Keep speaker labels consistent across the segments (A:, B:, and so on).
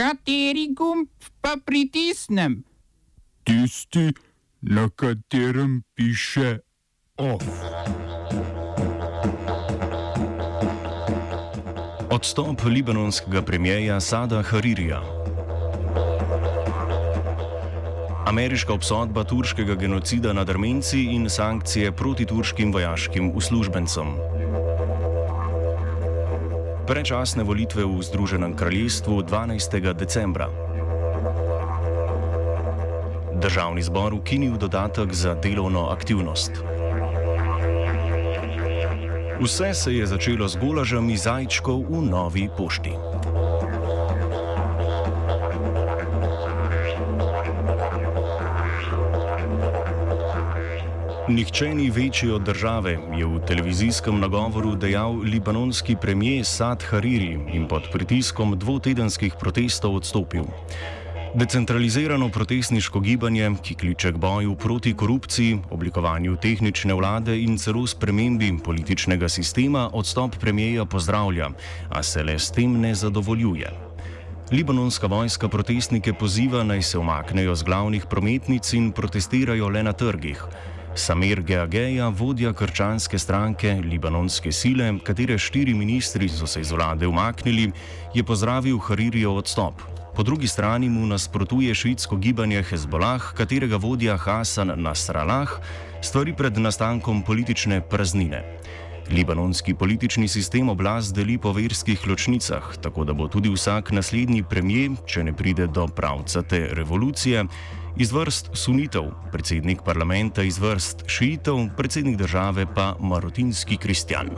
A: Kateri gumb pa pritisnem?
B: Tisti, na katerem piše OF.
C: Odstop libanonskega premijeja Sada Haririja. Ameriška obsodba turškega genocida nad Armenci in sankcije proti turškim vojaškim uslužbencem. Prečasne volitve v Združenem kraljestvu 12. decembra. Državni zbor ukinil dodatek za delovno aktivnost. Vse se je začelo z golažami zajčkov v novi pošti. Nihče ni večji od države, je v televizijskem nagovoru dejal libanonski premijer Sad Hariri in pod pritiskom dvotedenskih protestov odstopil. Decentralizirano protestniško gibanje, ki kliče k boju proti korupciji, oblikovanju tehnične vlade in celo spremembi političnega sistema, odstop premijeja pozdravlja, a se le s tem ne zadovoljuje. Libanonska vojska protestnike poziva naj se umaknejo z glavnih prometnic in protestirajo le na trgih. Samir Geageja, vodja krčanske stranke Libanonske sile, katere štiri ministri so se iz vlade umaknili, je pozdravil Haririjev odstop. Po drugi strani mu nasprotuje švedsko gibanje Hezbollah, katerega vodja Hasan Nasrallah stvari pred nastankom politične praznine. Libanonski politični sistem oblast deli po verskih ločnicah, tako da bo tudi vsak naslednji premijer, če ne pride do pravca te revolucije, iz vrst sunitev, predsednik parlamenta iz vrst šiitev, predsednik države pa marotinski kristjan.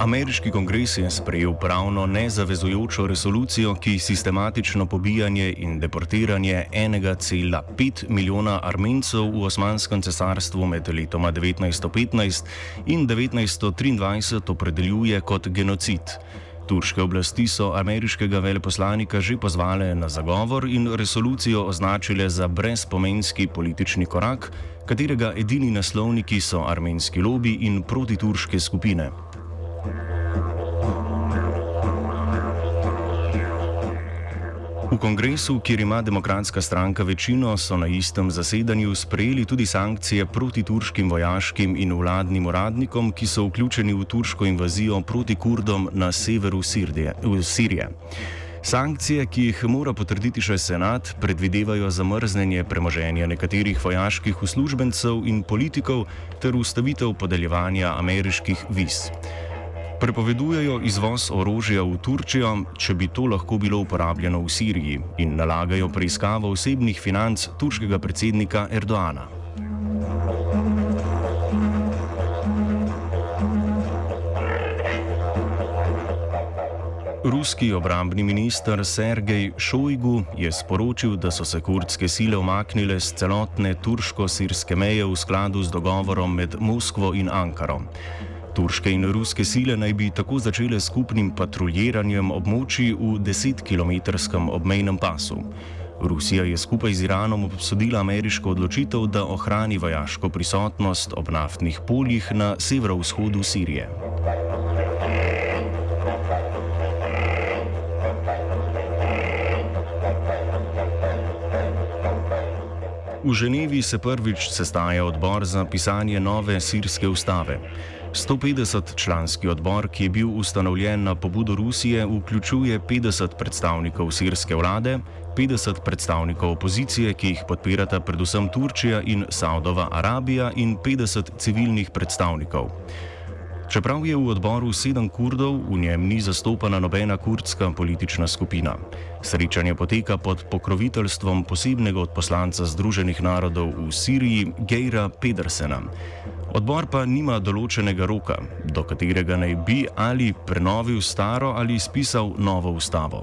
C: Ameriški kongres je sprejel pravno nezavezujočo resolucijo, ki sistematično pobijanje in deportiranje 1,5 milijona armencev v Osmanskem cesarstvu med letoma 1915 in 1923 opredeljuje kot genocid. Turške oblasti so ameriškega veleposlanika že pozvale na zagovor in resolucijo označile za brezpomenski politični korak, katerega edini naslovniki so armenski lobi in protiturške skupine. V kongresu, kjer ima demokratska stranka večino, so na istem zasedanju sprejeli tudi sankcije proti turškim vojaškim in vladnim uradnikom, ki so vključeni v turško invazijo proti Kurdom na severu Sirije. Sankcije, ki jih mora potrditi še senat, predvidevajo zamrznjenje premoženja nekaterih vojaških uslužbencev in politikov ter ustavitev podeljevanja ameriških viz. Prepovedujejo izvoz orožja v Turčijo, če bi to lahko bilo uporabljeno v Siriji, in nalagajo preiskavo osebnih financ turškega predsednika Erdoana. Ruski obrambni minister Sergej Šojgu je sporočil, da so se kurdske sile omaknile z celotne turško-sirske meje v skladu z dogovorom med Moskvo in Ankaro. Turške in ruske sile naj bi tako začele skupnim patruljiranjem območij v 10-kilometrskem obmejnem pasu. Rusija je skupaj z Iranom obsodila ameriško odločitev, da ohrani vojaško prisotnost ob naftnih poljih na severovzhodu Sirije. V Ženevi se prvič sestaja odbor za pisanje nove sirske ustave. 150-članski odbor, ki je bil ustanovljen na pobudo Rusije, vključuje 50 predstavnikov sirske vlade, 50 predstavnikov opozicije, ki jih podpirata predvsem Turčija in Saudova Arabija, in 50 civilnih predstavnikov. Čeprav je v odboru sedem kurdov, v njem ni zastopana nobena kurdska politična skupina. Srečanje poteka pod pokroviteljstvom posebnega odposlanca Združenih narodov v Siriji, Geira Pedersena. Odbor pa nima določenega roka, do katerega naj bi ali prenovil staro ali spisal novo ustavo.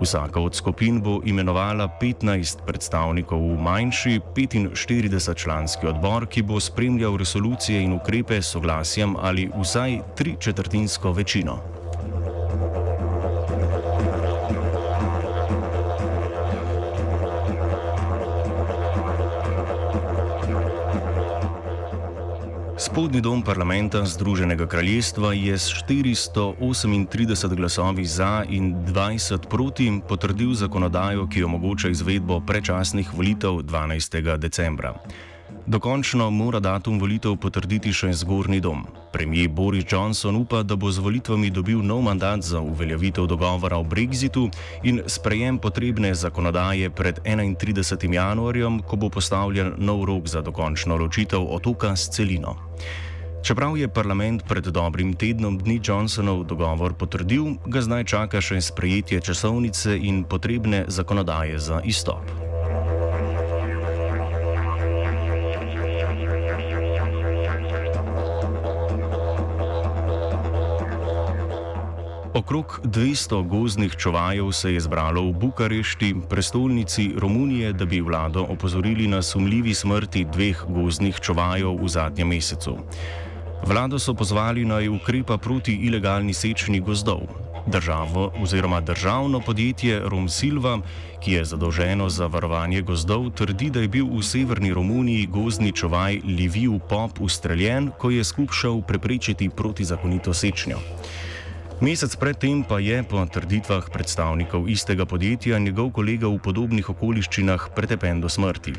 C: Vsaka od skupin bo imenovala 15 predstavnikov v manjši 45-članski odbor, ki bo spremljal resolucije in ukrepe s soglasjem ali vsaj tri četrtinsko večino. Spodnji dom parlamenta Združenega kraljestva je s 438 glasovi za in 20 proti potrdil zakonodajo, ki omogoča izvedbo predčasnih volitev 12. decembra. Dokončno mora datum volitev potrditi še zgornji dom. Premijer Boris Johnson upa, da bo z volitvami dobil nov mandat za uveljavitev dogovora o brexitu in sprejem potrebne zakonodaje pred 31. januarjem, ko bo postavljen nov rok za dokončno ločitev otoka s celino. Čeprav je parlament pred dobrim tednom dni Johnsonov dogovor potrdil, ga zdaj čaka še sprejetje časovnice in potrebne zakonodaje za izstop. Okrog 200 gozdnih čuvajev se je zbralo v Bukarešti, prestolnici Romunije, da bi vlado opozorili na sumljivi smrti dveh gozdnih čuvajev v zadnjem mesecu. Vlado so pozvali naj ukrepa proti ilegalni sečni gozdov. Državo oziroma državno podjetje Romsilva, ki je zadolženo za varovanje gozdov, trdi, da je bil v severni Romuniji gozdni čuvaj Liviu Pop ustreljen, ko je skušal preprečiti protizakonito sečnjo. Mesec predtem pa je, po trditvah predstavnikov istega podjetja, njegov kolega v podobnih okoliščinah pretepen do smrti.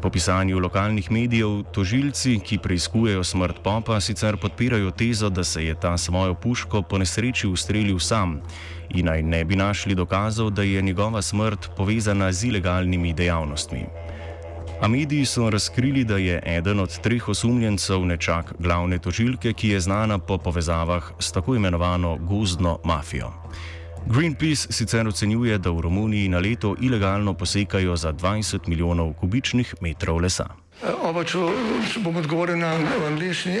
C: Po pisanju lokalnih medijev, tožilci, ki preizkujejo smrt Popa, sicer podpirajo tezo, da se je ta svojo puško po nesreči ustrelil sam in naj ne bi našli dokazov, da je njegova smrt povezana z ilegalnimi dejavnostmi. A mediji so razkrili, da je eden od treh osumljencev nečak glavne tožilke, ki je znana po povezavah s tako imenovano gozdno mafijo. Greenpeace sicer ocenjuje, da v Romuniji na leto ilegalno posekajo za 20 milijonov kubičnih metrov lesa.
D: Oba, če bom odgovoril na angliški.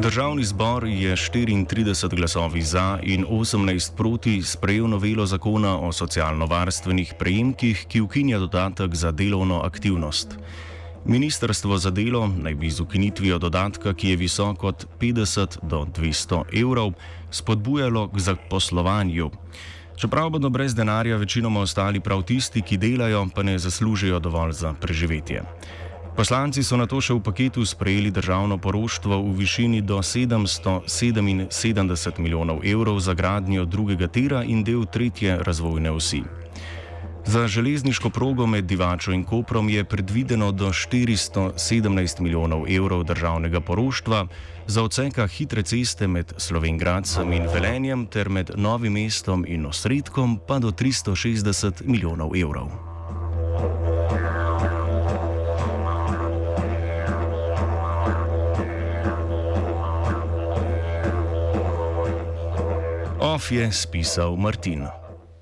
C: Državni zbor je 34 glasovi za in 18 proti sprejel novelo zakona o socialno-varstvenih prejemkih, ki ukinja dodatek za delovno aktivnost. Ministrstvo za delo naj bi z ukinitvijo dodatka, ki je visok od 50 do 200 evrov, spodbujalo k zaposlovanju. Čeprav bodo brez denarja večinoma ostali prav tisti, ki delajo, pa ne zaslužijo dovolj za preživetje. Poslanci so na to še v paketu sprejeli državno poroštvo v višini do 777 milijonov evrov za gradnjo drugega tira in del tretje razvojne osi. Za železniško progo med Divačo in Koprom je predvideno do 417 milijonov evrov državnega poroštva, za odseka hitre ceste med Slovengradcem in Velenjem ter med Novim mestom in Osredkom pa do 360 milijonov evrov. Of je spisal Martin.